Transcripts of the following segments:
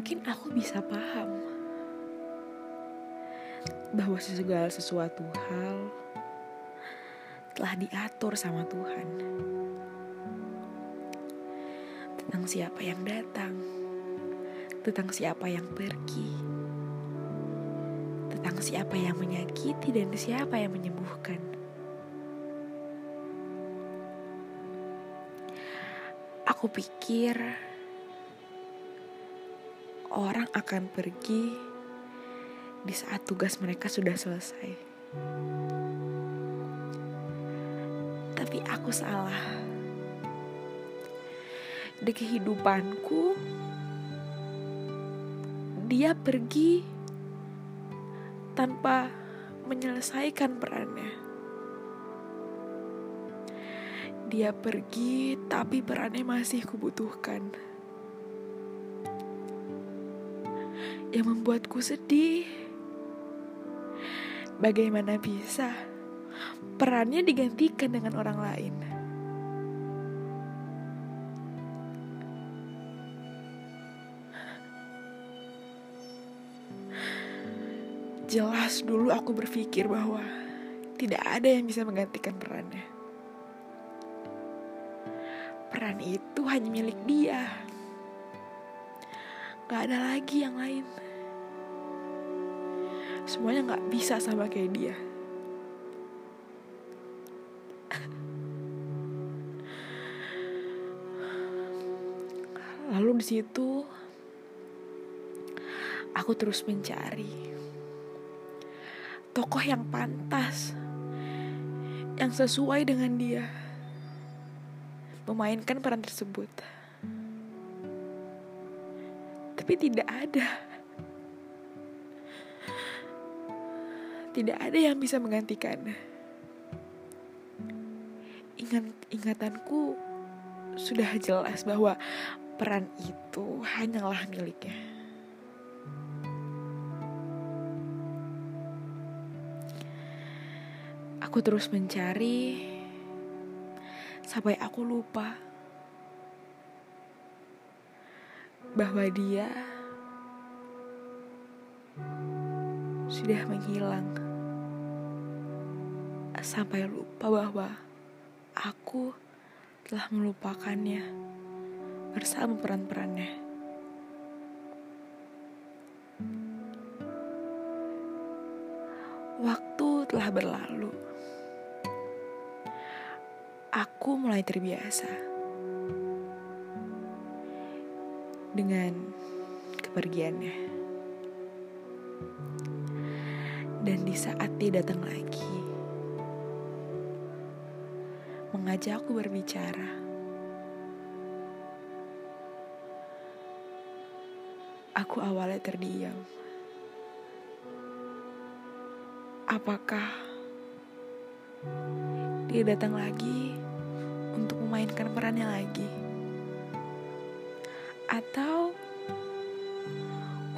mungkin aku bisa paham bahwa segala sesuatu hal telah diatur sama Tuhan tentang siapa yang datang, tentang siapa yang pergi, tentang siapa yang menyakiti dan siapa yang menyembuhkan. Aku pikir orang akan pergi di saat tugas mereka sudah selesai. Tapi aku salah. Di kehidupanku, dia pergi tanpa menyelesaikan perannya. Dia pergi, tapi perannya masih kubutuhkan. Yang membuatku sedih. Bagaimana bisa perannya digantikan dengan orang lain? Jelas dulu aku berpikir bahwa tidak ada yang bisa menggantikan perannya. Peran itu hanya milik dia. Gak ada lagi yang lain. Semuanya gak bisa sama kayak dia. Lalu di situ aku terus mencari tokoh yang pantas, yang sesuai dengan dia, memainkan peran tersebut. Tapi tidak ada, tidak ada yang bisa menggantikan. Ingat ingatanku sudah jelas bahwa peran itu hanyalah miliknya. Aku terus mencari sampai aku lupa bahwa dia sudah menghilang. Sampai lupa bahwa aku telah melupakannya bersama peran-perannya. Waktu telah berlalu aku mulai terbiasa dengan kepergiannya. Dan di saat dia datang lagi, mengajakku berbicara. Aku awalnya terdiam. Apakah dia datang lagi untuk memainkan perannya lagi, atau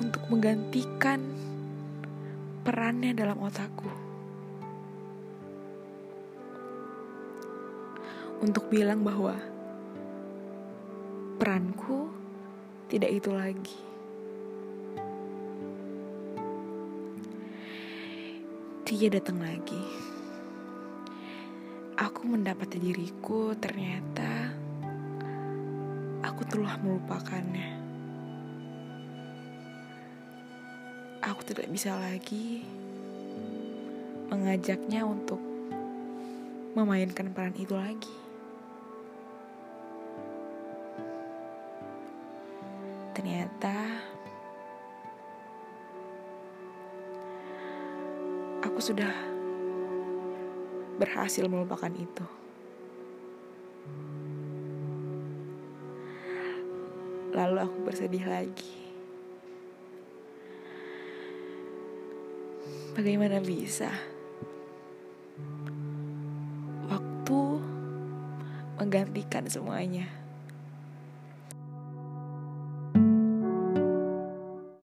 untuk menggantikan perannya dalam otakku, untuk bilang bahwa peranku tidak itu lagi. Dia datang lagi aku mendapati diriku ternyata aku telah melupakannya. Aku tidak bisa lagi mengajaknya untuk memainkan peran itu lagi. Ternyata aku sudah berhasil melupakan itu. Lalu aku bersedih lagi. Bagaimana bisa waktu menggantikan semuanya?